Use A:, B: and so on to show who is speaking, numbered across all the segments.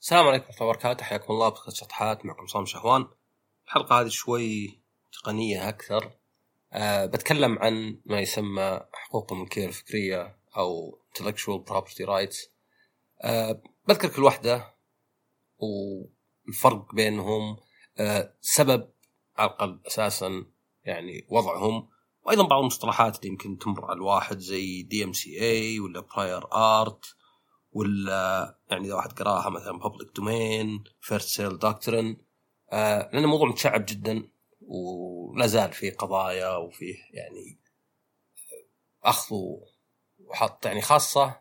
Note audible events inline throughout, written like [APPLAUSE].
A: السلام عليكم ورحمة الله وبركاته. حياكم الله. بخصوص شطحات. معكم صام شهوان. الحلقة هذه شوي تقنية أكثر. أه بتكلم عن ما يسمى حقوق الملكية الفكرية أو intellectual property rights. أه بذكر كل واحدة والفرق بينهم. أه سبب على الأقل أساسا يعني وضعهم. وأيضا بعض المصطلحات اللي يمكن تمر على الواحد زي DMCA ولا prior art ولا يعني إذا واحد قراها مثلا public domain first sale doctrine لأن الموضوع متشعب جدا ولا زال في قضايا وفيه يعني أخذ وحط يعني خاصة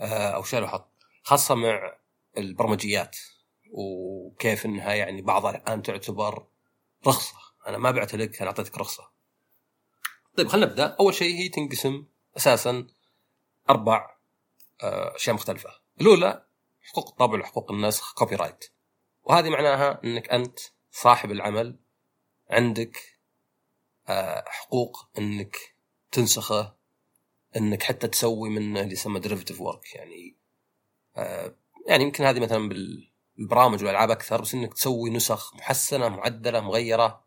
A: آه أو شال وحط خاصة مع البرمجيات وكيف إنها يعني بعضها الآن تعتبر رخصة. أنا ما بعت لك أنا أعطيتك رخصة. طيب خلينا نبدأ. أول شيء هي تنقسم أساسا أربع أشياء مختلفة. الأولى حقوق الطبع وحقوق النسخ copyright وهذه معناها إنك أنت صاحب العمل عندك حقوق إنك تنسخه إنك حتى تسوي منه اللي يسمى derivative work يعني يعني يمكن هذه مثلا بالبرامج والألعاب أكثر بس إنك تسوي نسخ محسنة معدلة مغيرة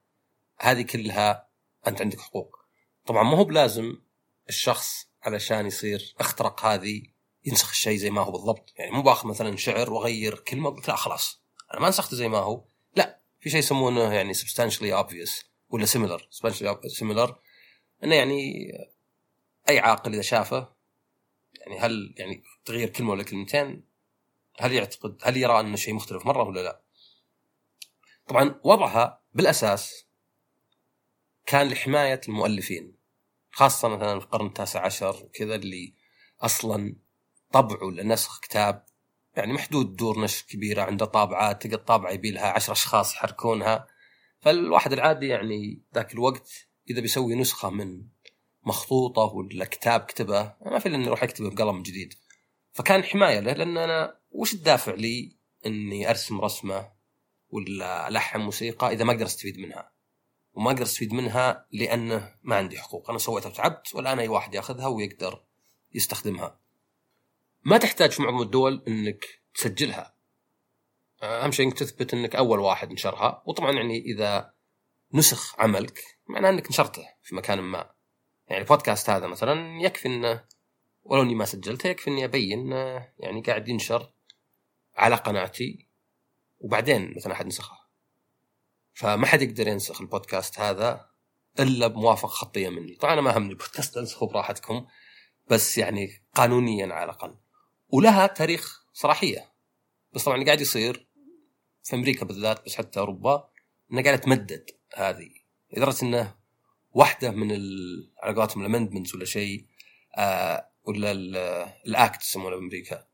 A: هذه كلها أنت عندك حقوق. طبعا ما هو بلازم الشخص علشان يصير أخترق هذه ينسخ الشيء زي ما هو بالضبط. يعني مو باخذ مثلا شعر وأغير كلمة قلت لا خلاص. أنا ما نسخته زي ما هو. لا في شيء يسمونه يعني substantially obvious ولا substantially similar. إنه يعني أي عاقل إذا شافه يعني هل يعني تغيير كلمة ولا كلمتين هل يعتقد هل يرى أنه شيء مختلف مرة ولا لا؟ طبعا وضعها بالأساس كان لحماية المؤلفين خاصة مثلا في القرن التاسع عشر وكذا اللي أصلا طبعه لنسخ كتاب يعني محدود دور نشر كبيرة عنده طابعات تلقى الطابعه يبي لها عشر أشخاص يحركونها. فالواحد العادي يعني ذاك الوقت إذا بيسوي نسخة من مخطوطة ولا كتاب كتبه ما في إلا انه يروح يكتبه بقلم جديد. فكان حماية له لأن أنا وش الدافع لي إني أرسم رسمة ولا ألحن موسيقى إذا ما أقدر استفيد منها؟ وما أقدر استفيد منها لأنه ما عندي حقوق. أنا سويتها وتعبت والان أي واحد ياخذها ويقدر يستخدمها. ما تحتاج في معظم الدول إنك تسجلها. أهم شيء إنك تثبت إنك أول واحد نشرها. وطبعا يعني إذا نسخ عملك معناه إنك نشرته في مكان ما. يعني البودكاست هذا مثلا يكفي إنه ولو إني ما سجلته يكفي إني أبين يعني قاعد ينشر على قناتي وبعدين مثلا أحد نسخه فما حد يقدر ينسخ البودكاست هذا إلا بموافقة خطية مني. طبعا أنا ما همني البودكاست أنسخه براحتكم بس يعني قانونيا على الأقل. ولها تاريخ صلاحيه بس طبعا قاعد يصير في أمريكا بالذات بس حتى أوروبا إنها قاعدة تمدد هذه. لدرجة إنه واحدة من على قولتهم ال amendments ولا شيء آه ولا ال act يسمونه بأمريكا.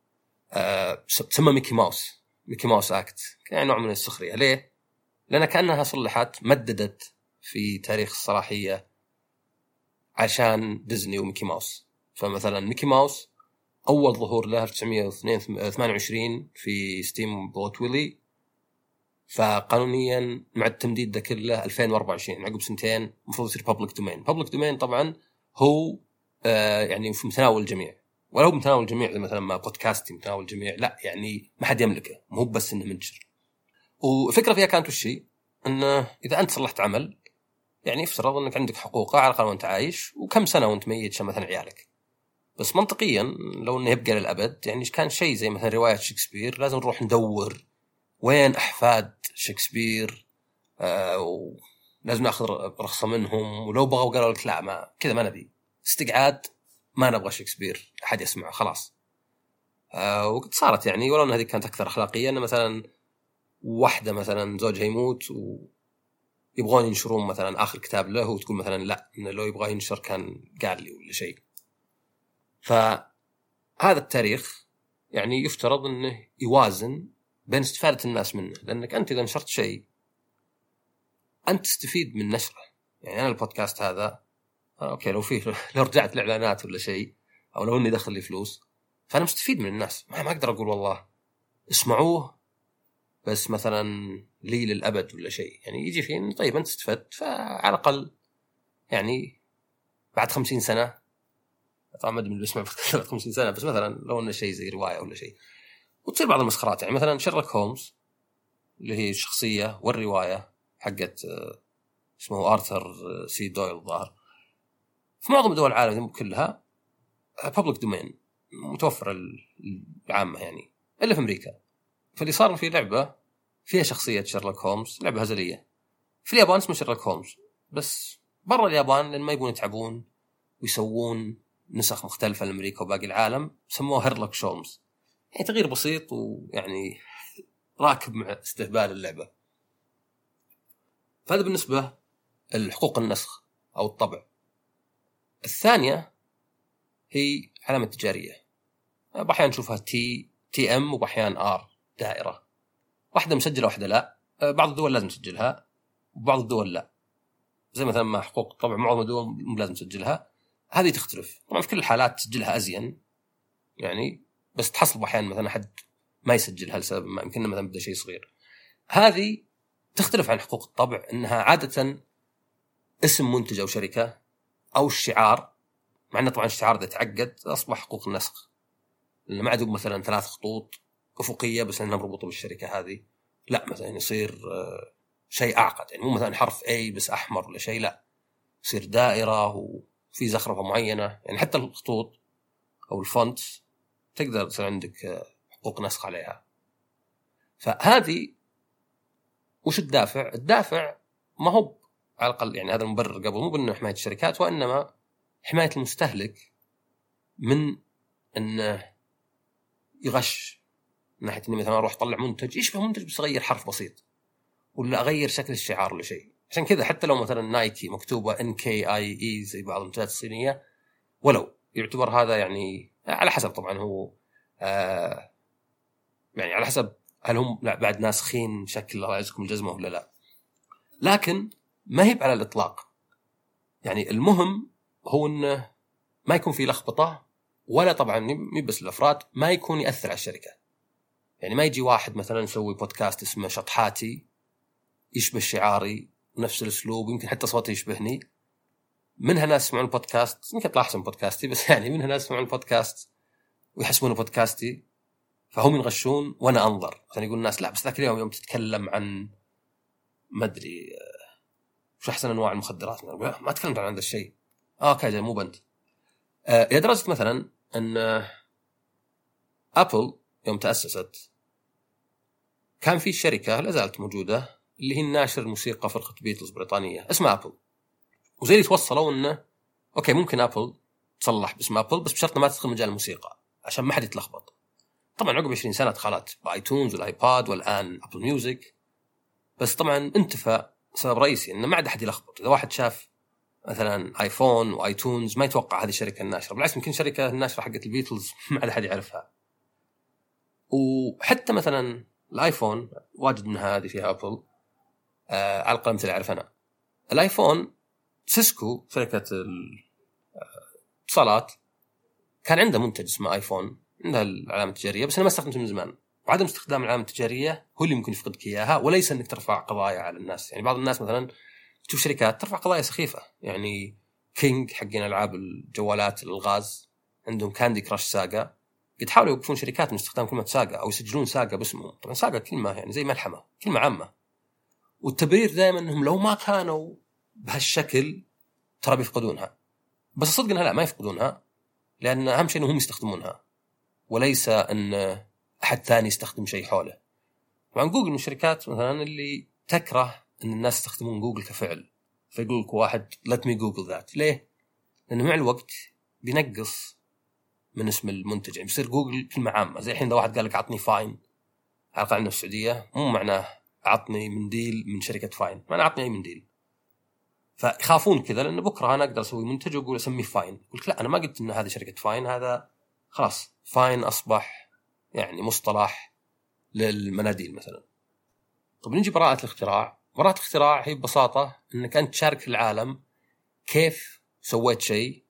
A: آه تسمى Mickey Mouse. Mickey Mouse Act. يعني نوع من السخرية. ليه؟ لأن كأنها صلحت مددت في تاريخ الصلاحيه عشان ديزني و Mickey Mouse. فمثلا Mickey Mouse أول ظهور له 1928 في Steamboat Willie. فقانونيا مع التمديد ده كله 2024 عقب سنتين المفروض يصير public domain public domain طبعا هو آه يعني في متناول الجميع. ولو متناول الجميع زي مثلا ما بودكاستي متناول الجميع لا يعني ما حد يملكه مو بس إنه منشر والفكرة فيها كانت وش؟ إنه إذا أنت صلحت عمل يعني يفترض إنك عندك حقوقه على الأقل وأنت عايش وكم سنة وأنت ميت عشان مثلا عيالك؟ بس منطقيا لو إنه يبقى للأبد يعني كان شيء زي مثلا رواية شكسبير لازم نروح ندور وين أحفاد شكسبير آه ولازم نأخذ رخصة منهم ولو بغوا قالوا لك لا ما كذا ما نبي. استقعاد ما نبغى شكسبير أحد يسمعه خلاص. آه وقد صارت يعني ولو إن هذه كانت أكثر اخلاقيه انه مثلا واحدة مثلا زوجها يموت ويبغون ينشرون مثلا آخر كتاب له وتقول مثلا لا إنه لو يبغى ينشر كان قال لي ولا شيء. فهذا التاريخ يعني يفترض إنه يوازن بين استفادة الناس منه لأنك أنت إذا نشرت شيء أنت تستفيد من نشره. يعني أنا البودكاست هذا أوكي لو فيه لو رجعت الإعلانات ولا شيء أو لو إني دخل لي فلوس فأنا مستفيد من الناس. ما أقدر أقول والله اسمعوه بس مثلا لي للأبد ولا شيء. يعني يجي في طيب أنت استفدت فعلى الأقل يعني بعد خمسين سنة طبعا ما أدري من اللي يسمع بعد 50 سنة بس مثلا لو إنه شيء زي رواية ولا شيء. وتصير بعض المسخرات يعني مثلا شيرلوك هولمز اللي هي الشخصية والرواية حقت آه، اسمه آرثر آه، سي دويل الظاهر. في معظم دول العالم كلها public domain متوفر العامة يعني إلا في أمريكا. فاللي صار في لعبة فيها شخصية شيرلوك هولمز لعبة هزلية. في اليابان اسمه شيرلوك هولمز بس برا اليابان لأن ما يبون يتعبون ويسوون نسخ مختلفة لأمريكا وباقي العالم سموه هيرلوك شولمز. يعني تغيير بسيط ويعني راكب مع استهبال اللعبة. فهذا بالنسبة لحقوق النسخ أو الطبع. الثانية هي علامة تجارية. أحيانا نشوفها TM وبأحيان R دائرة. واحدة مسجلة واحدة لا. بعض الدول لازم تسجلها وبعض الدول لا. زي مثلا ما حقوق الطبع معظم الدول لازم تسجلها. هذه تختلف. طبعا في كل الحالات تسجلها أزين يعني بس تحصل أحيانا مثلا حد ما يسجلها لسبب ما يمكن مثلا بدا شيء صغير. هذه تختلف عن حقوق الطبع إنها عادة اسم منتج أو شركة أو الشعار مع إنه طبعا الشعار إذا تعقد أصبح حقوق النسخ لأنه ما عاد مثلا ثلاث خطوط أفقية بس لانها مربوطة بالشركة هذه. لا مثلا يصير آه، شيء أعقد يعني مو مثلا حرف اي بس أحمر ولا شيء لا يصير دائرة وفي زخرفة معينة يعني حتى الخطوط أو الفونت تقدر تصير عندك آه، حقوق نسخ عليها فهذه وش الدافع؟ الدافع ما هو على الأقل يعني هذا المبرر قبل مو بأنه حماية الشركات وإنما حماية المستهلك من انه يغش من ناحية إني مثلا أروح أطلع منتج يشبه منتج بس أغير حرف بسيط ولا أغير شكل الشعار ولا شيء عشان كذا حتى لو مثلا نايكي مكتوبة ان كي اي اي زي بعض المنتجات الصينية ولو يعتبر هذا يعني على حسب طبعا هو آه يعني على حسب هل هم لا بعد ناسخين شكل الله يعزكم الجزمة ولا لا. لكن ما هي على الإطلاق. يعني المهم هو إنه ما يكون في لخبطة ولا طبعا مي بس الأفراد ما يكون يأثر على الشركة. يعني ما يجي واحد مثلا يسوي بودكاست اسمه شطحاتي يشبه شعاري نفس الأسلوب يمكن حتى صوتي يشبهني. منها ناس يسمعون البودكاست؟ يمكن يطلع أحسن بودكاستي بس [LAUGHS] يعني منها ناس يسمعون البودكاست ويحسبونه بودكاستي فهم ينغشون وأنا أنظر. عشان يقول الناس لا بس ذاك اليوم يوم تتكلم عن ما أدري وش أحسن أنواع المخدرات؟ ما تكلمت عن هذا الشيء. آه أوكي مو بنت. آه إلى درجة مثلا أن آه ابل يوم تأسست كان في شركة لا زالت موجودة اللي هي الناشر الموسيقى فرقة بيتلز بريطانية اسمها ابل وزي اللي توصلوا إنه أوكي ممكن ابل تصلح باسم ابل بس بشرط ما تدخل مجال الموسيقى عشان ما حد يتلخبط. طبعا عقب 20 سنة دخلت ب iTunes وال iPad والآن Apple Music بس طبعا انتفى سبب رئيسي إنه ما عاد أحد يلخبط. إذا واحد شاف مثلا iPhone و iTunes ما يتوقع هذه الشركة الناشرة. بالعكس يمكن شركة الناشرة حقت البيتلز [LAUGHS] ما عاد أحد يعرفها. وحتى مثلا الآيفون واجد منها هذه فيها ابل آه على الاقل مثل أعرف أنا. الآيفون سيسكو شركة الاتصالات كان عنده منتج اسمه آيفون عندها العلامة التجارية بس أنا ما استخدمته من زمان. وعدم استخدام العلامة التجارية هو اللي ممكن يفقدك إياها وليس إنك ترفع قضايا على الناس. يعني بعض الناس مثلا تشوف شركات ترفع قضايا سخيفة. يعني كينج حقين ألعاب الجوالات الالغاز عندهم كاندي كراش ساجا قد حاولوا يوقفون شركات من استخدام كلمة ساجا أو يسجلون ساجا باسمهم. طبعا ساجا كلمة يعني زي ملحمة كلمة عامة. والتبرير دائما إنهم لو ما كانوا بهالشكل ترى بيفقدونها. بس الصدق إنها لا ما يفقدونها لأن أهم شيء إنهم يستخدمونها. وليس إن أحد ثاني يستخدم شيء حوله. طبعا جوجل من الشركات مثلا اللي تكره إن الناس يستخدمون جوجل كفعل. فيقول لك واحد let me Google that ليه؟ لأنه مع الوقت بينقص من اسم المنتج. يعني بيصير جوجل كلمه عامه زي الحين إذا واحد قال لك اعطني فاين على في السعودية مو معناه اعطني منديل من شركة فاين. معناه اعطني أي منديل فيخافون كذا لأنه بكرة أنا أقدر أسوي منتج وأقول أسميه فاين. يقول لا أنا ما قلت إن هذه شركة فاين هذا خلاص فاين أصبح يعني مصطلح للمناديل مثلا. طب نجي براءة الاختراع. براءة الاختراع هي ببساطة إنك أنت تشارك العالم كيف سويت شيء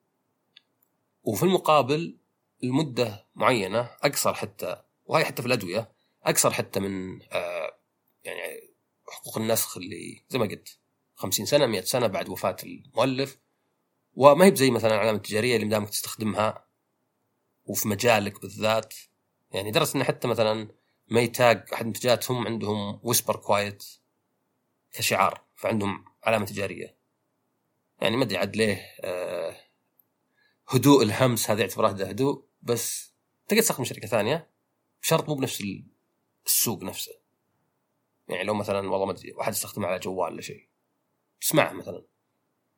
A: وفي المقابل المدة معينة أقصر حتى وهي حتى في الأدوية أقصر حتى من آه يعني حقوق النسخ اللي زي ما قلت 50 سنة 100 سنة بعد وفاة المؤلف. وما هي زي مثلا العلامة التجارية اللي مدامك تستخدمها وفي مجالك بالذات. يعني درس إن حتى مثلا ميتاج أحد منتجاتهم عندهم ويسبر كوايت كشعار فعندهم علامة تجارية. يعني ما أدري عاد ليه آه هدوء الهمس هذا يعتبره ده هدوء بس تقدر تستخدم شركة ثانية. بشرط مو بنفس السوق نفسه. يعني لو مثلا والله ما أدري واحد يستخدمه على جوال ولا شيء. تسمعه مثلا.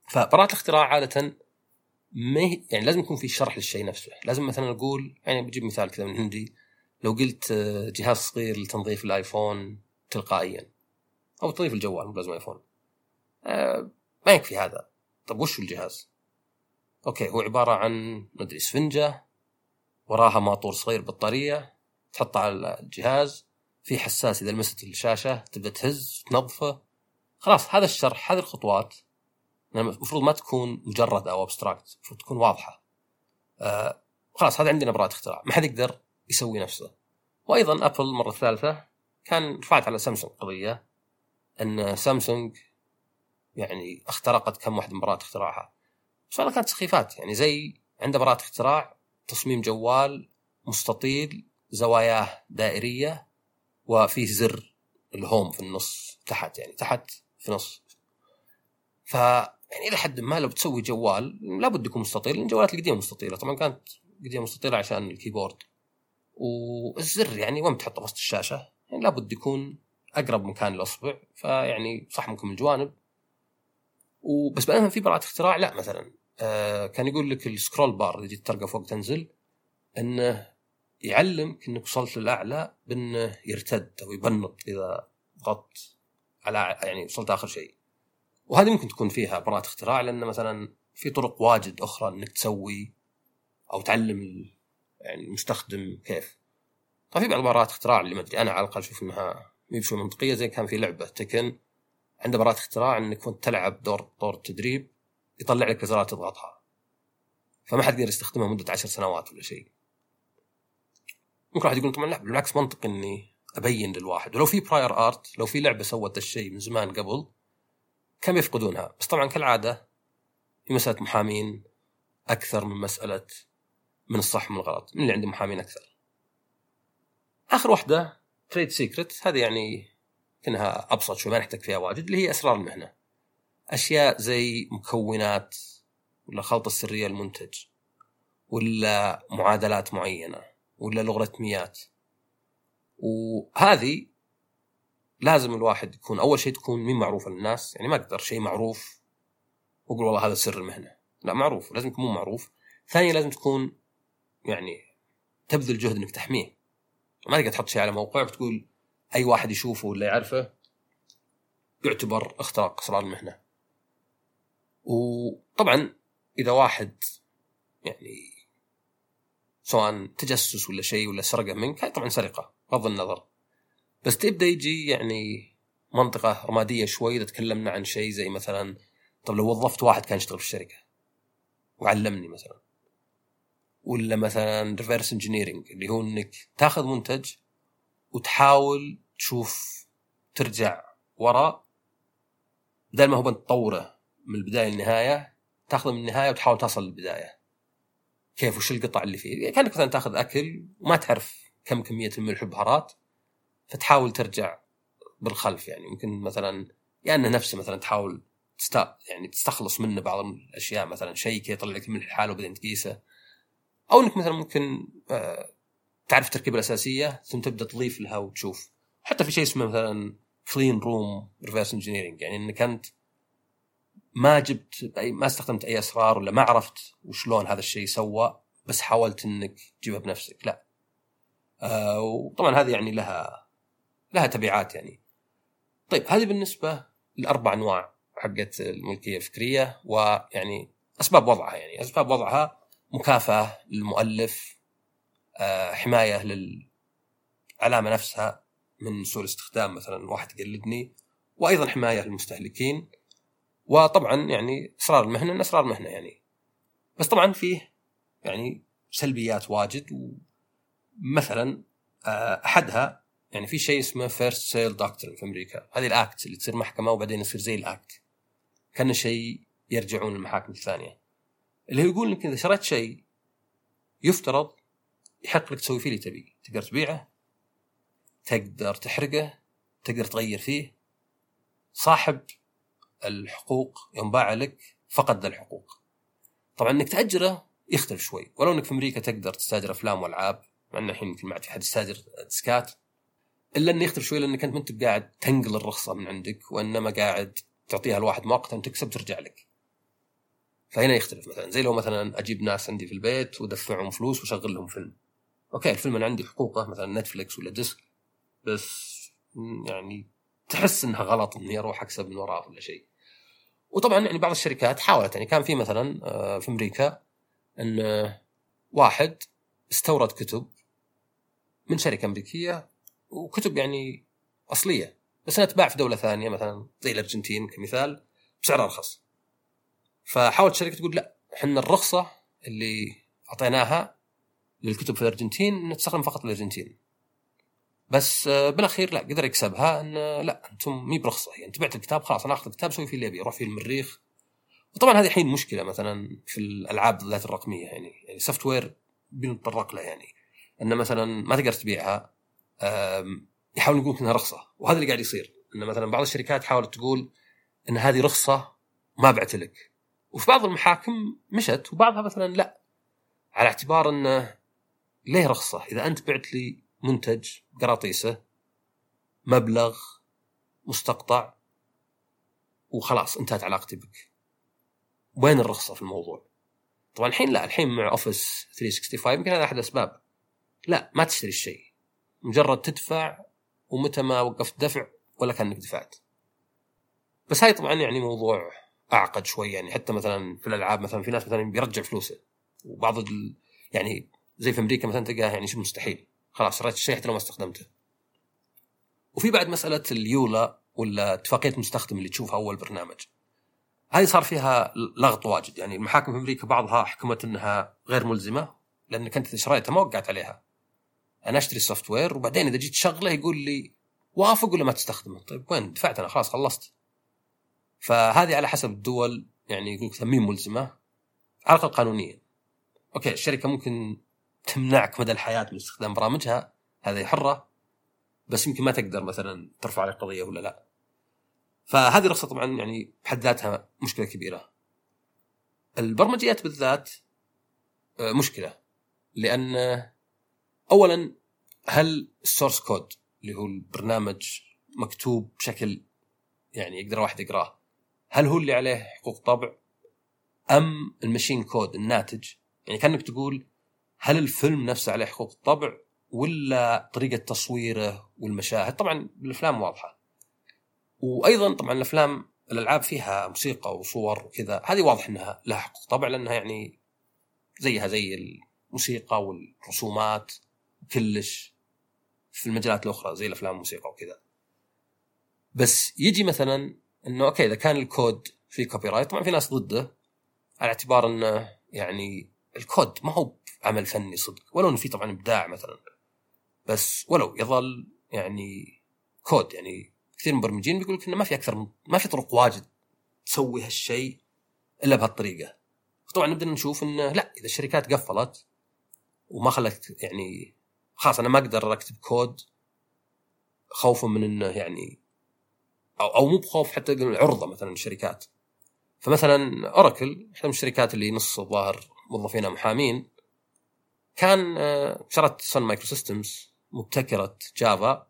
A: فبراءة الاختراع عادة ما يعني لازم يكون في شرح للشيء نفسه. لازم مثلا أقول يعني بجيب مثال كذا من عندي. لو قلت آه، جهاز صغير لتنظيف الآيفون تلقائيا أو تنظيف الجوال مو لازم آيفون. آه ما يكفي هذا. طيب وش الجهاز؟ أوكي هو عبارة عن مدري اسفنجه وراها ماطور صغير بطارية تحطها على الجهاز في حساس إذا لمست الشاشة تبدأ تهز تنظفه. خلاص هذا الشرح هذه الخطوات. المفروض ما تكون مجرد أو abstract المفروض تكون واضحة. آه خلاص هذا عندنا براءة اختراع. ما حد يقدر يسوي نفسه. وأيضا ابل المره الثالثه كان رفعت على سامسونج قضية إن سامسونج يعني اخترقت كم واحد من براءة اختراعها. بس والله كانت سخيفات. يعني زي عنده براءة اختراع تصميم جوال مستطيل زواياه دائرية. وفيه زر الهوم في النص تحت يعني تحت في نص. ف يعني إلى حد ما لو بتسوي جوال لابد يكون مستطيل لأن الجوالات القديمة مستطيلة. طبعا كانت قديمة مستطيلة عشان الكيبورد. والزر يعني وين بتحطه؟ وسط الشاشة. يعني لابد يكون أقرب مكان الاصبع فيعني صح ممكن من الجوانب. وبس بعدين في براءة اختراع لا مثلا آه كان يقول لك السكرول بار اللي ترقى فوق تنزل إنه يعلمك إنك وصلت للأعلى بأنه يرتد أو يبنط إذا ضغطت على يعني وصلت آخر شيء. وهذه ممكن تكون فيها براءة اختراع لأن مثلا في طرق واجد أخرى إنك تسوي أو تعلم يعني المستخدم كيف. طيب في بعض براءات اختراع اللي ما أدري أنا على الأقل أشوف إنها مي بشوي منطقية زي كان في لعبة تكن عنده براءة اختراع إنك كنت تلعب دور دور التدريب يطلع لك ازرار تضغطها. فما حد يقدر يستخدمها مدة عشر سنوات ولا شيء. ممكن واحد يقول طبعا لا بالعكس منطقي إني أبين للواحد. ولو في براير ارت لو في لعبة سوت الشيء من زمان قبل كم يفقدونها؟ بس طبعا كالعادة في مسألة محامين أكثر من مسألة من الصح من الغلط. من اللي عنده محامين أكثر؟ آخر واحدة تريد سيكرت هذه يعني كانها أبسط شوي ما نحتاج فيها واجد اللي هي أسرار المهنة. أشياء زي مكونات ولا خلطة سرية المنتج ولا معادلات معينة. ولا لوغاريتميات وهذه لازم الواحد يكون أول شيء تكون مين معروفه للناس؟ يعني ما أقدر شيء معروف. وأقول والله هذا سر المهنة. لا معروف لازم يكون مو معروف. ثانيا لازم تكون يعني تبذل جهد إنك تحميه. ما تقدر تحط شيء على موقع وتقول أي واحد يشوفه ولا يعرفه يعتبر اختراق اسرار المهنة. وطبعا إذا واحد يعني سواء تجسس ولا شيء ولا سرقة منك هاي طبعا سرقة بغض النظر. بس تبدا يجي يعني منطقة رمادية شوي إذا تكلمنا عن شيء زي مثلا طب لو وظفت واحد كان يشتغل في الشركة وعلمني مثلا. ولا مثلا reverse engineering اللي هو إنك تاخذ منتج وتحاول تشوف ترجع وراء بدل ما هو تطوره من البداية للنهاية تاخذه من النهاية وتحاول تصل للبداية. كيف وش القطع اللي فيه؟ يعني كانك مثلا تاخذ أكل وما تعرف كم كمية الملح والبهارات فتحاول ترجع بالخلف يعني. يمكن مثلا يا يعني انه مثلا تحاول تست يعني تستخلص منه بعض الأشياء مثلا شيء كي يطلع لك الملح لحاله وبعدين تقيسه. أو إنك مثلا ممكن آه، تعرف التركيبة الأساسية ثم تبدأ تضيف لها وتشوف. حتى في شيء اسمه مثلا clean room reverse engineering يعني إنك أنت ما جبت ما استخدمت أي أسرار ولا ما عرفت وشلون هذا الشيء سوى بس حاولت إنك تجيبها بنفسك. لا. آه وطبعا هذه يعني لها لها تبعات يعني. طيب هذه بالنسبة لأربع أنواع حقت الملكية الفكرية ويعني أسباب وضعها يعني. أسباب وضعها مكافأة للمؤلف آه حماية للعلامة نفسها من سوء الاستخدام مثلا واحد يقلدني وأيضا حماية للمستهلكين. وطبعا يعني اسرار المهنة إن اسرار المهنة يعني. بس طبعا فيه يعني سلبيات واجد ومثلا آه، أحدها يعني في شيء اسمه first sale doctrine في أمريكا. هذه ال act اللي تصير محكمة وبعدين يصير زي ال act. كأن شيء يرجعون المحاكم الثانية. اللي هو يقول انك إذا شريت شيء يفترض يحق لك تسوي فيه اللي تبي تقدر تبيعه تقدر تحرقه تقدر تغير فيه. صاحب الحقوق يوم باع لك فقد الحقوق طبعا إنك تأجره يختلف شوي ولو إنك في أمريكا تقدر تستأجر أفلام وألعاب مع إنه الحين يمكن ما عاد في حد يستأجر ديسكات إلا إنه يختلف شوي لأنك أنت ما أنت قاعد تنقل الرخصة من عندك وإنما قاعد تعطيها لواحد مؤقتا تكسب ترجع لك. فهنا يختلف مثلا زي لو مثلا أجيب ناس عندي في البيت وادفعهم فلوس وأشغل لهم فيلم. okay الفيلم أنا عندي حقوقه مثلا نتفلكس ولا disc بس يعني تحس إنها غلط إني أروح أكسب من وراه ولا شيء. وطبعا يعني بعض الشركات حاولت يعني كان في مثلا آه، في أمريكا إن واحد استورد كتب من شركة أمريكية وكتب يعني أصلية بس إنها تباع في دولة ثانية مثلا زي الأرجنتين كمثال بسعر أرخص. فحاولت الشركة تقول لا إحنا الرخصة اللي أعطيناها للكتب في الأرجنتين تستخدم فقط الارجنتين. بس آه، بالأخير لا قدر يكسبها. إن آه، لا أنتم مي برخصة. يعني أنت بعت الكتاب خلاص أنا أخذ الكتاب أسوي فيه اللي أبي أروح فيه المريخ. وطبعا هذه الحين مشكلة مثلا في الألعاب ذات الرقمية يعني يعني software بنتطرق له يعني. إن مثلا ما تقدر تبيعها يحاولون يقولون إنها رخصة. وهذا اللي قاعد يصير. إن مثلا بعض الشركات حاولت تقول إن هذه رخصة ما بعت لك. وفي بعض المحاكم مشت وبعضها مثلا لا. على اعتبار إنه ليه رخصة؟ إذا أنت بعت لي منتج قراطيسة مبلغ مستقطع وخلاص انتهت علاقتي بك. وين الرخصة في الموضوع؟ طبعا الحين لا الحين مع اوفيس 365 يمكن هذا أحد الاسباب لا ما تشتري الشيء. مجرد تدفع ومتى ما وقفت دفع ولا كأنك دفعت. بس هاي طبعا يعني موضوع أعقد شوي يعني حتى مثلا في الألعاب مثلا في ناس مثلا بيرجع فلوسه. وبعض. يعني زي في أمريكا مثلا تلقاها يعني شبه مستحيل. خلاص شريت الشيء حتى لو ما استخدمته وفي بعد مسألة اليولا ولا اتفاقية المستخدم اللي تشوفها أول برنامج. هذه صار فيها لغط واجد يعني المحاكم في أمريكا بعضها حكمت إنها غير ملزمة لأنك أنت إذا شريتها ما وقعت عليها. أنا أشتري ال software وبعدين إذا جيت تشغله يقول لي وافق ولا ما تستخدمه؟ طيب وين؟ دفعت أنا خلاص خلصت. فهذه على حسب الدول يعني يقول لك ملزمة على الأقل قانونيا. okay الشركة ممكن تمنعك مدى الحياة من استخدام برامجها هذه حرة بس يمكن ما تقدر مثلا ترفع عليك قضية ولا لا. فهذه رخصه طبعا يعني بحد ذاتها مشكلة كبيرة. البرمجيات بالذات آه، مشكلة لأن اولا هل ال source code اللي هو البرنامج مكتوب بشكل يعني يقدر واحد يقراه هل هو اللي عليه حقوق طبع؟ أم ال machine code الناتج؟ يعني كأنك تقول هل الفيلم نفسه عليه حقوق طبع ولا طريقة تصويره والمشاهد؟ طبعا الأفلام واضحة. وأيضا طبعا الأفلام الألعاب فيها موسيقى وصور وكذا هذه واضح إنها لها حقوق طبع لأنها يعني زيها زي الموسيقى والرسومات كلش في المجالات الأخرى زي الأفلام والموسيقى وكذا. بس يجي مثلا إنه okay إذا كان الكود فيه copyright طبعا في ناس ضده على اعتبار إنه يعني الكود ما هو عمل فني صدق. ولو إنه في طبعا إبداع مثلا. بس ولو يظل يعني كود يعني كثير من المبرمجين بيقول لك إنه ما في أكثر من ما في طرق واجد تسوي هالشيء إلا بهالطريقة. طبعا نبدأ نشوف إنه لا إذا الشركات قفلت وما خلت يعني خلاص أنا ما أقدر أكتب كود خوفا من إنه يعني أو أو مو بخوف حتى العرضه مثلا الشركات فمثلا أوراكل إحدى من الشركات اللي نص الظاهر موظفينها محامين كان آه، شرت صن مايكرو سيستمز مبتكرة جافا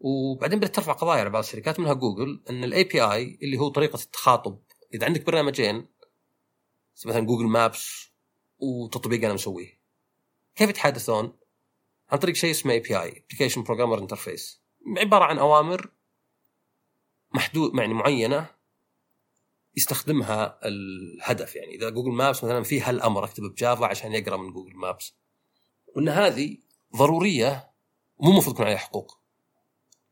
A: وبعدين بدأت ترفع قضايا على بعض الشركات منها جوجل إن ال API اللي هو طريقة التخاطب إذا عندك برنامجين مثلا جوجل مابس وتطبيق أنا مسويه. كيف يتحادثون؟ عن طريق شيء اسمه API application programmer interface عبارة عن أوامر محدود يعني معينة يستخدمها الهدف. يعني إذا جوجل مابس مثلا في هالامر أكتبه بجافا عشان يقرأ من جوجل مابس. وإن هذه ضرورية مو المفروض يكون عليها حقوق.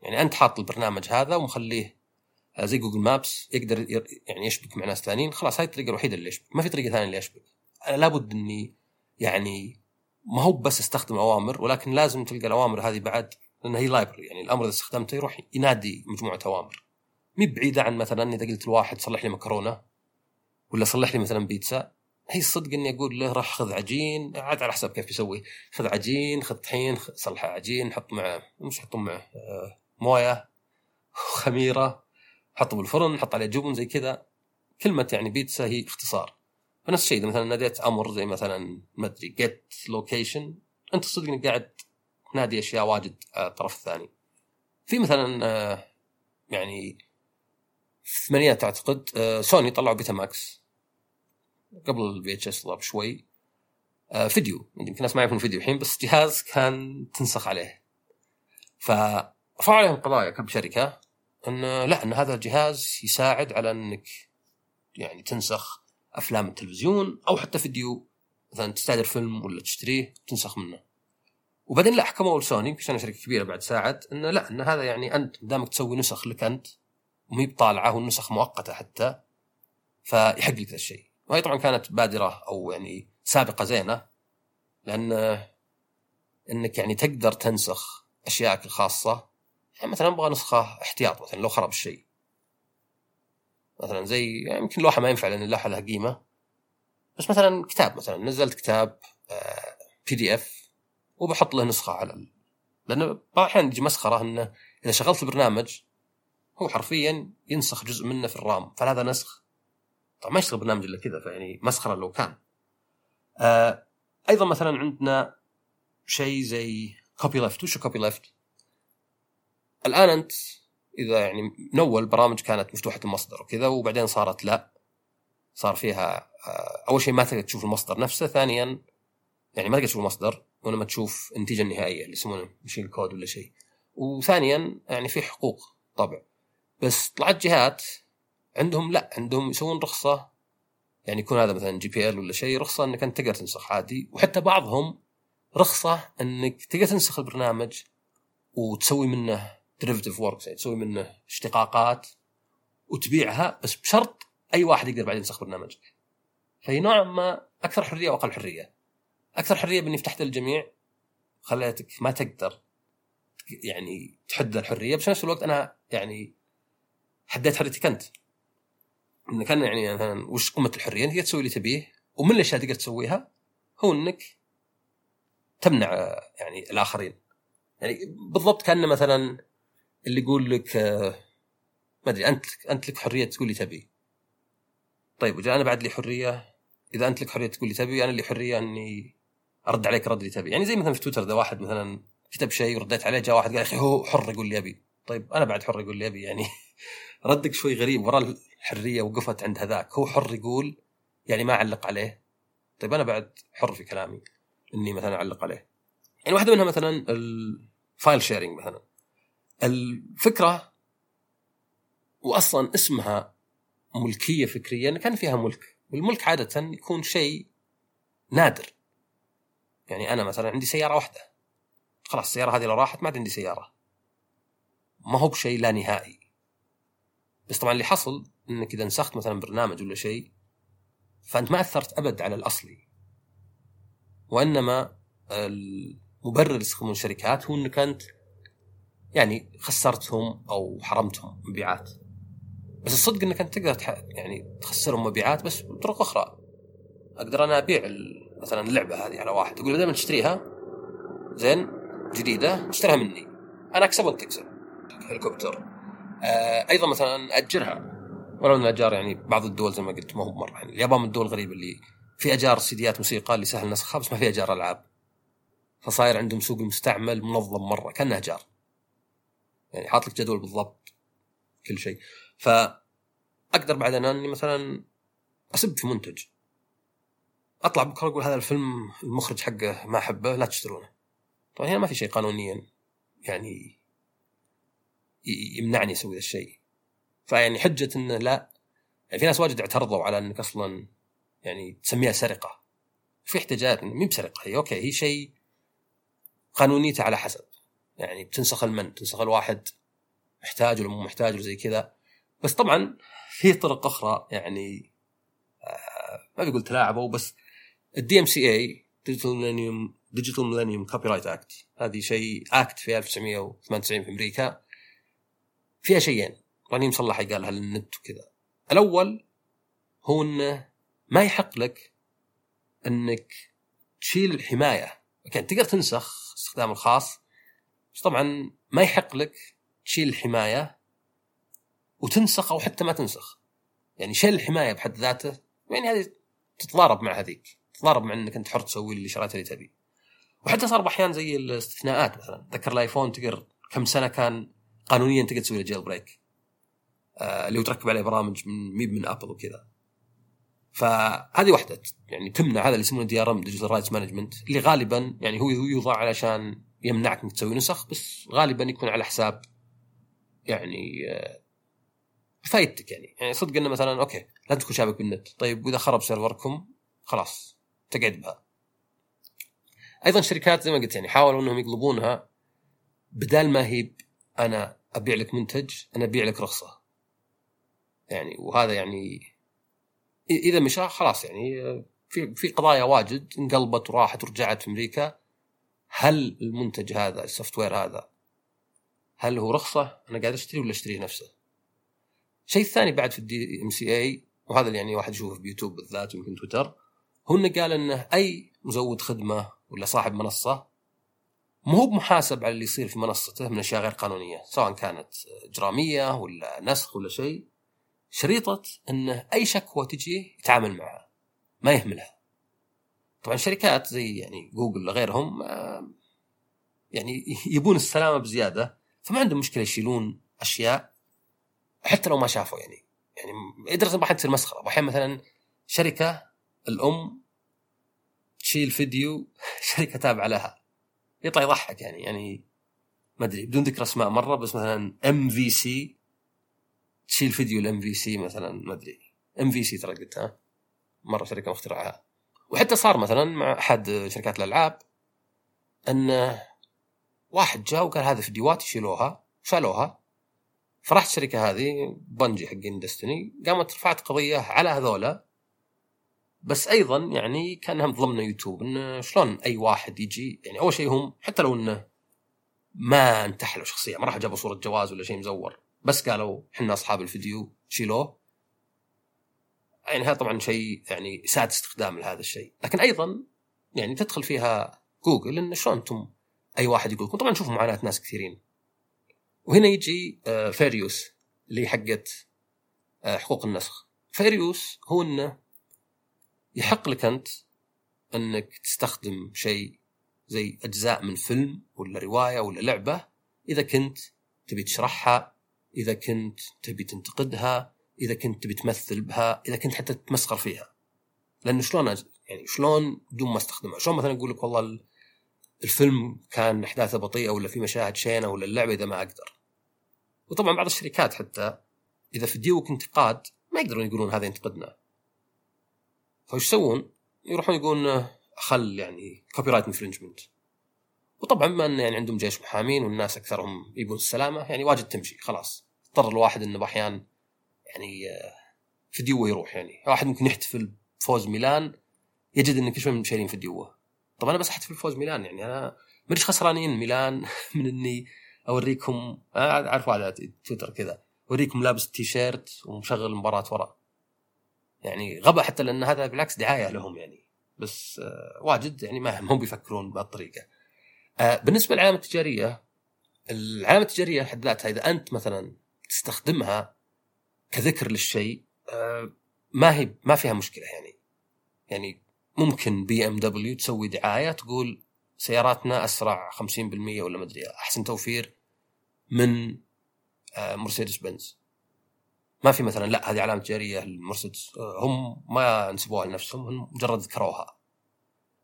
A: يعني أنت حاط البرنامج هذا ومخليه زي جوجل مابس يقدر يعني يشبك مع ناس ثانيين خلاص هاي الطريقة الوحيدة اللي يشبك. ما في طريقة ثانية اللي يشبك. أنا لابد إني يعني ما هو بس أستخدم أوامر ولكن لازم تلقى الأوامر هذه بعد لانها هي library يعني الأمر إذا استخدمته يروح ينادي مجموعة أوامر. مي بعيدة عن مثلا إذا قلت لواحد صلح لي مكرونة ولا صلح لي مثلا بيتزا. هي الصدق إني أقول له راح خذ عجين عاد على حسب كيف يسوي. خذ عجين خذ طحين صلح عجين حط معه مش حط معه آه، موية وخميرة حطه بالفرن حط عليه جبن زي كذا. كلمة يعني بيتزا هي اختصار. فنفس الشيء إذا مثلا ناديت أمر زي مثلا ما أدري جيت لوكيشن أنت صدق إنك قاعد تنادي أشياء واجد على الطرف الثاني. في مثلا آه، يعني في الثمانينات أعتقد آه، سوني طلعوا بيتا ماكس قبل ال VHS بشوي فيديو. يمكن الناس ما يعرفون فيديو الحين بس جهاز كان تنسخ عليه. فرفعوا عليهم قضايا كشركه إن لا إن هذا الجهاز يساعد على إنك يعني تنسخ أفلام التلفزيون أو حتى فيديو. مثلا تستاجر فيلم ولا تشتريه تنسخ منه. وبعدين لا حكموا لسوني عشان شركة كبيرة بعد ساعد انه لا إن هذا يعني أنت دامك تسوي نسخ لك أنت ومي بطالعة والنسخ مؤقتة حتى فيحق لك ذا الشيء. وهي طبعا كانت بادرة أو يعني سابقة زينة لأن إنك يعني تقدر تنسخ اشيائك الخاصة. يعني مثلا أبغى نسخة احتياط مثلا لو خرب الشيء. مثلا زي يعني يمكن لوحة ما ينفع لأن اللوحة لها قيمة. بس مثلا كتاب مثلا نزلت كتاب PDF وبحط له نسخة على ال... لأنه بعض الاحيان يجي مسخرة انه إذا شغلت البرنامج هو حرفيا ينسخ جزء منه في ال RAM فهذا نسخ طبعا ما يشتغل برنامج إلا كذا فيعني مسخرة لو كان. آه أيضا مثلا عندنا شيء زي copyleft وش copyleft الآن أنت إذا يعني من أول برامج كانت مفتوحة المصدر وكذا وبعدين صارت لا. صار فيها آه، أول شيء ما تقدر تشوف المصدر نفسه ثانيا يعني ما تقدر تشوف المصدر ولما تشوف النتيجة النهائية اللي يسمونه machine code ولا شيء. وثانيا يعني في حقوق طبع. بس طلعت جهات عندهم لا عندهم يسوون رخصة يعني يكون هذا مثلا GPL ولا شيء رخصة إنك أنت تقدر تنسخ عادي وحتى بعضهم رخصة إنك تقدر تنسخ البرنامج وتسوي منه derivative works يعني تسوي منه اشتقاقات وتبيعها بس بشرط أي واحد يقدر بعدين ينسخ برنامجك. فهي نوعا ما أكثر حرية وأقل حرية. أكثر حرية بإني فتحت للجميع خليتك ما تقدر يعني تحد الحرية بس نفس الوقت أنا يعني حديت حريتك أنت. انك كان يعني مثلا وش قمة الحرية؟ انك تسوي اللي تبيه ومن الأشياء تقدر تسويها هو إنك تمنع يعني الآخرين. يعني بالضبط كان مثلا اللي يقول لك آه، ما أدري أنت أنت لك حرية تقول اللي تبي طيب وجاء أنا بعد لي حرية إذا أنت لك حرية تقول اللي تبي أنا لي حرية إني أرد عليك رد اللي تبي يعني زي مثلا في تويتر إذا واحد مثلا كتب شيء ورديت عليه جاء واحد قال يا أخي هو حر يقول اللي يبي طيب أنا بعد حر أقول اللي ابي يعني [LAUGHS] ردك شوي غريب ورا الحرية وقفت عند هذاك. هو حر يقول يعني ما أعلق عليه. طيب أنا بعد حر في كلامي إني مثلا أعلق عليه. يعني واحدة منها مثلا ال file sharing مثلا. الفكرة واصلا اسمها ملكية فكريه ان كان فيها ملك. والملك عادة يكون شيء نادر. يعني أنا مثلا عندي سيارة واحدة. خلاص السيارة هذه لو راحت ما عاد عندي سيارة. ما هو بشيء لا نهائي. بس طبعا اللي حصل إنك إذا نسخت مثلا برنامج ولا شيء فأنت ما أثرت أبد على الأصلي. وإنما المبرر اللي يستخدمون الشركات هو إنك أنت يعني خسرتهم أو حرمتهم مبيعات. بس الصدق إنك أنت تقدر يعني تخسرهم مبيعات بس بطرق أخرى. أقدر أنا أبيع مثلا اللعبة هذه على واحد يقول دائما تشتريها. زين جديدة اشتريها مني. أنا أكسب وأنت تكسب. هليكوبتر. أيضا مثلا أجرها. ولو إن الأجار يعني بعض الدول زي ما قلت ما هو مرة. يعني اليابان من الدول الغريبة اللي في أجار سيديات موسيقى اللي سهل نسخها بس ما في أجار ألعاب. فصاير عندهم سوق المستعمل منظم مرة كأنه أجار. يعني حاط لك جدول بالضبط كل شيء. فأقدر بعد أني مثلا أسب في منتج. أطلع بكرة أقول هذا الفيلم المخرج حقه ما أحبه لا تشترونه. طبعا هنا ما في شيء قانونيا يعني يمنعني أسوي ذا الشيء. فيعني حجة انه لا يعني في ناس واجد اعترضوا على إنك أصلا يعني تسميها سرقة. في احتجاجات مي بسرقة. هي okay هي شيء قانونيته على حسب. يعني بتنسخ المن تنسخ الواحد محتاج ولا مو محتاج وزي كذا. بس طبعا في طرق أخرى يعني آه ما بقول تلاعبوا بس ال DMCA Digital Millennium Digital Millennium Copyright Act هذه شيء Act في 1998 في أمريكا. فيها شيئين. رنيم صلح قالها للنت وكذا. الأول هو إنه ما يحق لك إنك تشيل الحماية. okay تقدر تنسخ استخدام الخاص بس طبعا ما يحق لك تشيل الحماية وتنسخ أو حتى ما تنسخ. يعني شيل الحماية بحد ذاته يعني هذه تتضارب مع هذيك. تتضارب مع إنك أنت حر تسوي اللي شريته اللي تبي وحتى صار بأحيان زي الاستثناءات مثلا. تذكر الآيفون تقدر كم سنة كان قانونيا تقدر تسوي له jailbreak آه اللي هو تركب عليه برامج من ميب من ابل وكذا. فهذه واحدة. يعني تمنع هذا اللي يسمونه DRM Digital Rights Management اللي غالبا يعني هو يوضع علشان يمنعك إنك تسوي نسخ بس غالبا يكون على حساب يعني آه فايدتك يعني. يعني صدق إنه مثلا okay لا تكون شابك بالنت. طيب وإذا خرب سيرفركم خلاص تقعد بها. أيضا شركات زي ما قلت يعني حاولوا إنهم يقلبونها بدال ما هي أنا أبيع لك منتج أنا أبيع لك رخصة. يعني وهذا يعني إذا مشى خلاص يعني في في قضايا واجد انقلبت وراحت ورجعت في أمريكا. هل المنتج هذا ال software هذا هل هو رخصة؟ أنا قاعد أشتري ولا اشتريه نفسه؟ الشيء الثاني بعد في ال DMCA وهذا اللي يعني واحد يشوفه في يوتيوب بالذات ويمكن تويتر هو انه قال إنه أي مزود خدمة ولا صاحب منصة مو هو بمحاسب على اللي يصير في منصته من أشياء غير قانونية سواء كانت إجرامية ولا نسخ ولا شيء. شريطة إنه أي شكوى تجي يتعامل معها ما يهملها. طبعا شركات زي يعني جوجل وغيرهم يعني يبون السلامة بزيادة فما عندهم مشكلة يشيلون أشياء حتى لو ما شافوا يعني. يعني لدرجه ما تصير مسخرة. أحيانا مثلا شركة الأم تشيل فيديو [LAUGHS] شركة تابعة لها. يطلع يضحك يعني يعني ما أدري بدون ذكر أسماء مرة بس مثلا MVC تشيل فيديو ال MVC مثلا ما أدري. MVC ترى قلتها مرة شركة مخترعها وحتى صار مثلا مع أحد شركات الألعاب أن واحد جاء وقال هذه فيديوهات يشيلوها شالوها. فرحت الشركة هذه بنجي حقين دستني قامت رفعت قضية على هذولا. بس أيضا يعني كانها ظلمنا يوتيوب انه شلون أي واحد يجي يعني أول شيء هم حتى لو إنه ما انتحلوا شخصيا ما راح جابوا صورة جواز ولا شيء مزور بس قالوا إحنا أصحاب الفيديو شيلوه. يعني هذا طبعا شيء يعني ساد استخدام لهذا الشيء. لكن أيضا يعني تدخل فيها جوجل انه شلون أنتم أي واحد يقول لكم طبعا نشوف معاناة ناس كثيرين. وهنا يجي fair use آه، اللي حقت آه، حقوق النسخ. fair use هو إنه يحق لك أنت أنك تستخدم شيء زي أجزاء من فيلم ولا رواية ولا لعبة إذا كنت تبي تشرحها إذا كنت تبي تنتقدها إذا كنت تبي تمثل بها إذا كنت حتى تمسخر فيها. لأنه شلون يعني شلون بدون ما أستخدمها؟ شلون مثلا أقول لك والله الفيلم كان أحداثه بطيئة ولا في مشاهد شينة ولا اللعبة إذا ما أقدر. وطبعا بعض الشركات حتى إذا فيديوك انتقاد ما يقدرون يقولون هذا ينتقدنا. فايش يسوون؟ يروحون يقولون خل يعني copyright infringement وطبعا بما انه يعني عندهم جيش محامين والناس أكثرهم يبون السلامة يعني واجد تمشي خلاص. اضطر الواحد إنه بأحيان يعني آه، فيديوه يروح يعني. واحد ممكن يحتفل بفوز ميلان يجد ان كل شوي من شايلين فيديوه طب أنا بس أحتفل بفوز ميلان يعني أنا ما خسرانين ميلان [LAUGHS] من إني أوريكم اعرف على تويتر كذا أوريكم لابس تي شيرت ومشغل المباراه ورا. يعني غبا حتى لأن هذا بالعكس دعاية لهم يعني. بس آه واجد يعني ما هم بيفكرون بهالطريقة. آه بالنسبة للعلامة التجارية العلامة التجارية حد ذاتها إذا أنت مثلا تستخدمها كذكر للشيء آه ما هي ما فيها مشكلة يعني. يعني ممكن بي إم دبليو تسوي دعاية تقول سياراتنا أسرع 50% ولا ما أدري أحسن توفير من مرسيدس بنز. ما في مثلا لا هذه علامة تجارية للمرسيدس آه، هم ما نسبوها لنفسهم هم مجرد ذكروها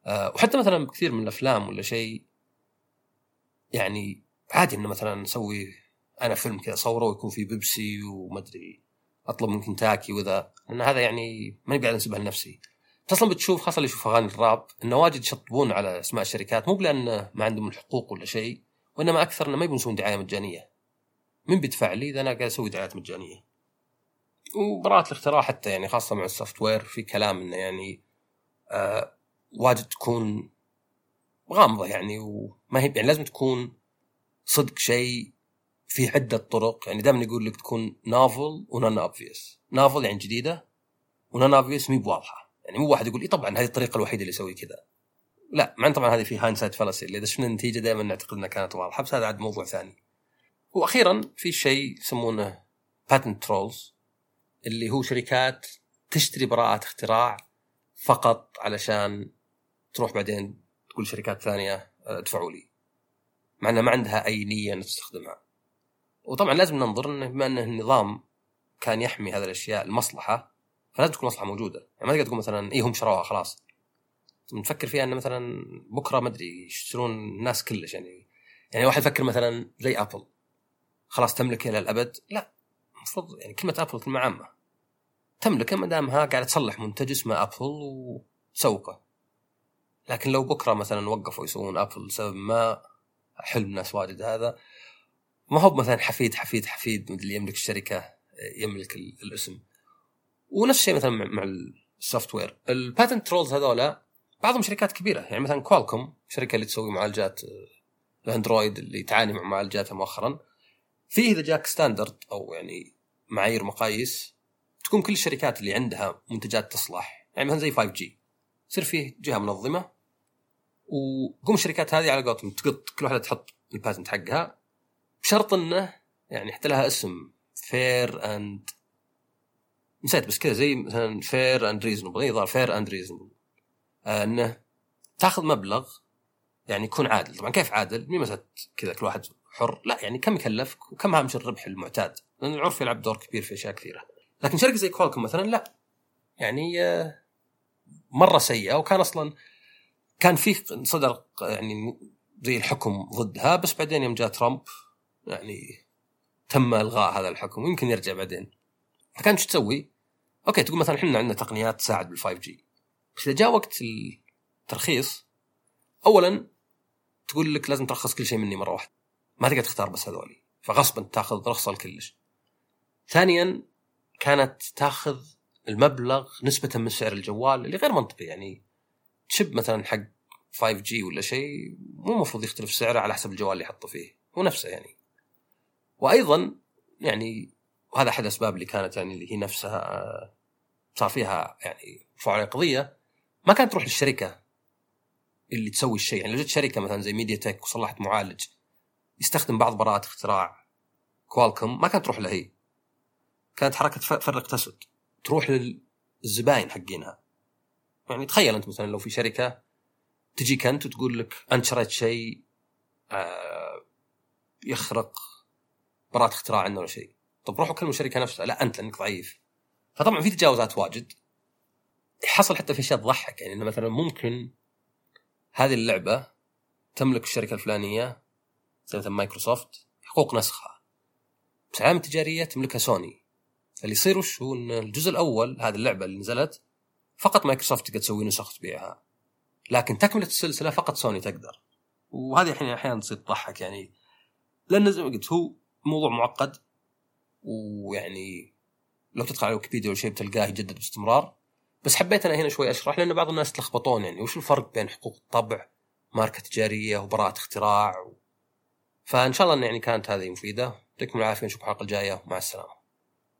A: آه، وحتى مثلا كثير من الأفلام ولا شيء يعني عادي إنه مثلا نسوي أنا فيلم كذا صوره ويكون في بيبسي وما أدري أطلب من كنتاكي وذا. لأن هذا يعني ماني قاعد أنسبها لنفسي. أصلا بتشوف خاصة اللي يشوف أغاني الراب إنه واجد يشطبون على أسماء الشركات. مو بلأن ما عندهم الحقوق ولا شيء وإنما أكثر إنه ما يبون يسوون دعاية مجانية. مين بيدفع لي إذا أنا قاعد أسوي دعايات مجانية؟ وبراءة الاختراع حتى يعني خاصة مع ال software في كلام إنه يعني آه واجد تكون غامضة يعني وما هي يعني لازم تكون صدق شيء في عدة طرق. يعني دائما يقول لك تكون novel و non-obvious novel يعني جديدة و non-obvious مي بواضحة. يعني مو واحد يقول إي طبعا هذه الطريقة الوحيدة اللي يسوي كذا. لا مع طبعا هذه في hindsight fallacy اللي إذا شفنا النتيجة؟ دائما نعتقد إنها كانت واضحة. بس هذا عاد موضوع ثاني. وأخيرا في شيء يسمونه patent trolls اللي هو شركات تشتري براءات اختراع فقط علشان تروح بعدين تقول شركات ثانية ادفعوا لي. مع انها ما عندها أي نية ان تستخدمها. وطبعا لازم ننظر إنه بما إنه النظام كان يحمي هذه الأشياء المصلحة فلازم تكون مصلحة موجودة. يعني ما تقدر تقول مثلا اي هم شروها خلاص. نفكر فيها إنه مثلا بكرة ما أدري يشترون الناس كلش يعني يعني واحد يفكر مثلا زي ابل خلاص تملك إلى الأبد؟ لا. المفروض يعني كلمة ابل كلمة عامة. تملكه ما دامها قاعدة تصلح منتج اسمه ابل وتسوقه. لكن لو بكرة مثلا وقفوا يسوون ابل لسبب ما حلم ناس واجد هذا. ما هو مثلا حفيد حفيد حفيد اللي يملك الشركة يملك الاسم. ونفس الشيء مثلا مع ال software ال patent trolls هذولا بعضهم شركات كبيرة. يعني مثلا كوالكوم شركة اللي تسوي معالجات الأندرويد اللي تعاني مع معالجاتها مؤخرا. فيه إذا جاك standard أو يعني معايير مقاييس تكون كل الشركات اللي عندها منتجات تصلح. يعني مثلا زي 5G يصير فيه جهة منظمة وقوم الشركات هذه على قولتهم تقط كل واحدة تحط ال patent حقها بشرط إنه يعني حتى لها اسم fair and نسيت بس كذا زي مثلا fair and reasonable اي ظهر fair and reasonable إنه تاخذ مبلغ يعني يكون عادل. طبعا كيف عادل؟ مو مساله كذا كل واحد حر. لا يعني كم يكلفك وكم هامش الربح المعتاد؟ لأن العرف يلعب دور كبير في أشياء كثيرة. لكن شركة زي كوالكم مثلا لا. يعني آه، مرة سيئة وكان أصلا كان في صدر يعني زي الحكم ضدها بس بعدين يوم جاء ترامب يعني تم إلغاء هذا الحكم ويمكن يرجع بعدين. فكان شو تسوي؟ okay تقول مثلا إحنا عندنا تقنيات تساعد بال 5 G بس إذا جاء وقت الترخيص اولا تقول لك لازم ترخص كل شيء مني مرة واحدة. ما تقدر تختار بس هذولي. فغصبا تأخذ رخصة لكلش. ثانيا كانت تاخذ المبلغ نسبة من سعر الجوال اللي غير منطقي يعني chip مثلا حق 5 G ولا شيء مو المفروض يختلف سعره على حسب الجوال اللي يحطه فيه هو نفسه يعني. وأيضا يعني وهذا أحد الاسباب اللي كانت يعني اللي هي نفسها صار فيها يعني رفعوا عليه قضية. ما كانت تروح للشركة اللي تسوي الشيء يعني لو جت شركة مثلا زي MediaTek وصلحت معالج يستخدم بعض براءات اختراع Qualcomm ما كانت تروح له هي. كانت حركة فرق تسد تروح للزباين حقينها. يعني تخيل أنت مثلا لو في شركة تجيك أنت وتقول لك أنت شريت شيء آه، يخرق براءة اختراع عندنا ولا شيء. طب روحوا كلموا الشركة نفسها. لا أنت لأنك ضعيف. فطبعا في تجاوزات واجد. حصل حتى في أشياء تضحك. يعني انه مثلا ممكن هذه اللعبة تملك الشركة الفلانية مثلا مايكروسوفت حقوق نسخها بس العلامه التجاريه تملكها سوني. اللي يصير وش هو؟ إن الجزء الأول هذه اللعبة اللي نزلت فقط مايكروسوفت تقدر تسوي نسخ تبيعها لكن تكملة السلسلة فقط سوني تقدر. وهذه الحين أحيانا تصير تضحك يعني. لأن زي ما قلت هو موضوع معقد. ويعني لو تدخل على ويكيبيديا ولا شيء بتلقاه يجدد باستمرار. بس حبيت أنا هنا شوي أشرح لأن بعض الناس تلخبطون يعني. وش الفرق بين حقوق الطبع ماركة تجارية وبراءة اختراع؟ و... فإن شاء الله يعني كانت هذه مفيدة. يعطيكم العافية نشوفكم الحلقة الجاية. مع السلامة.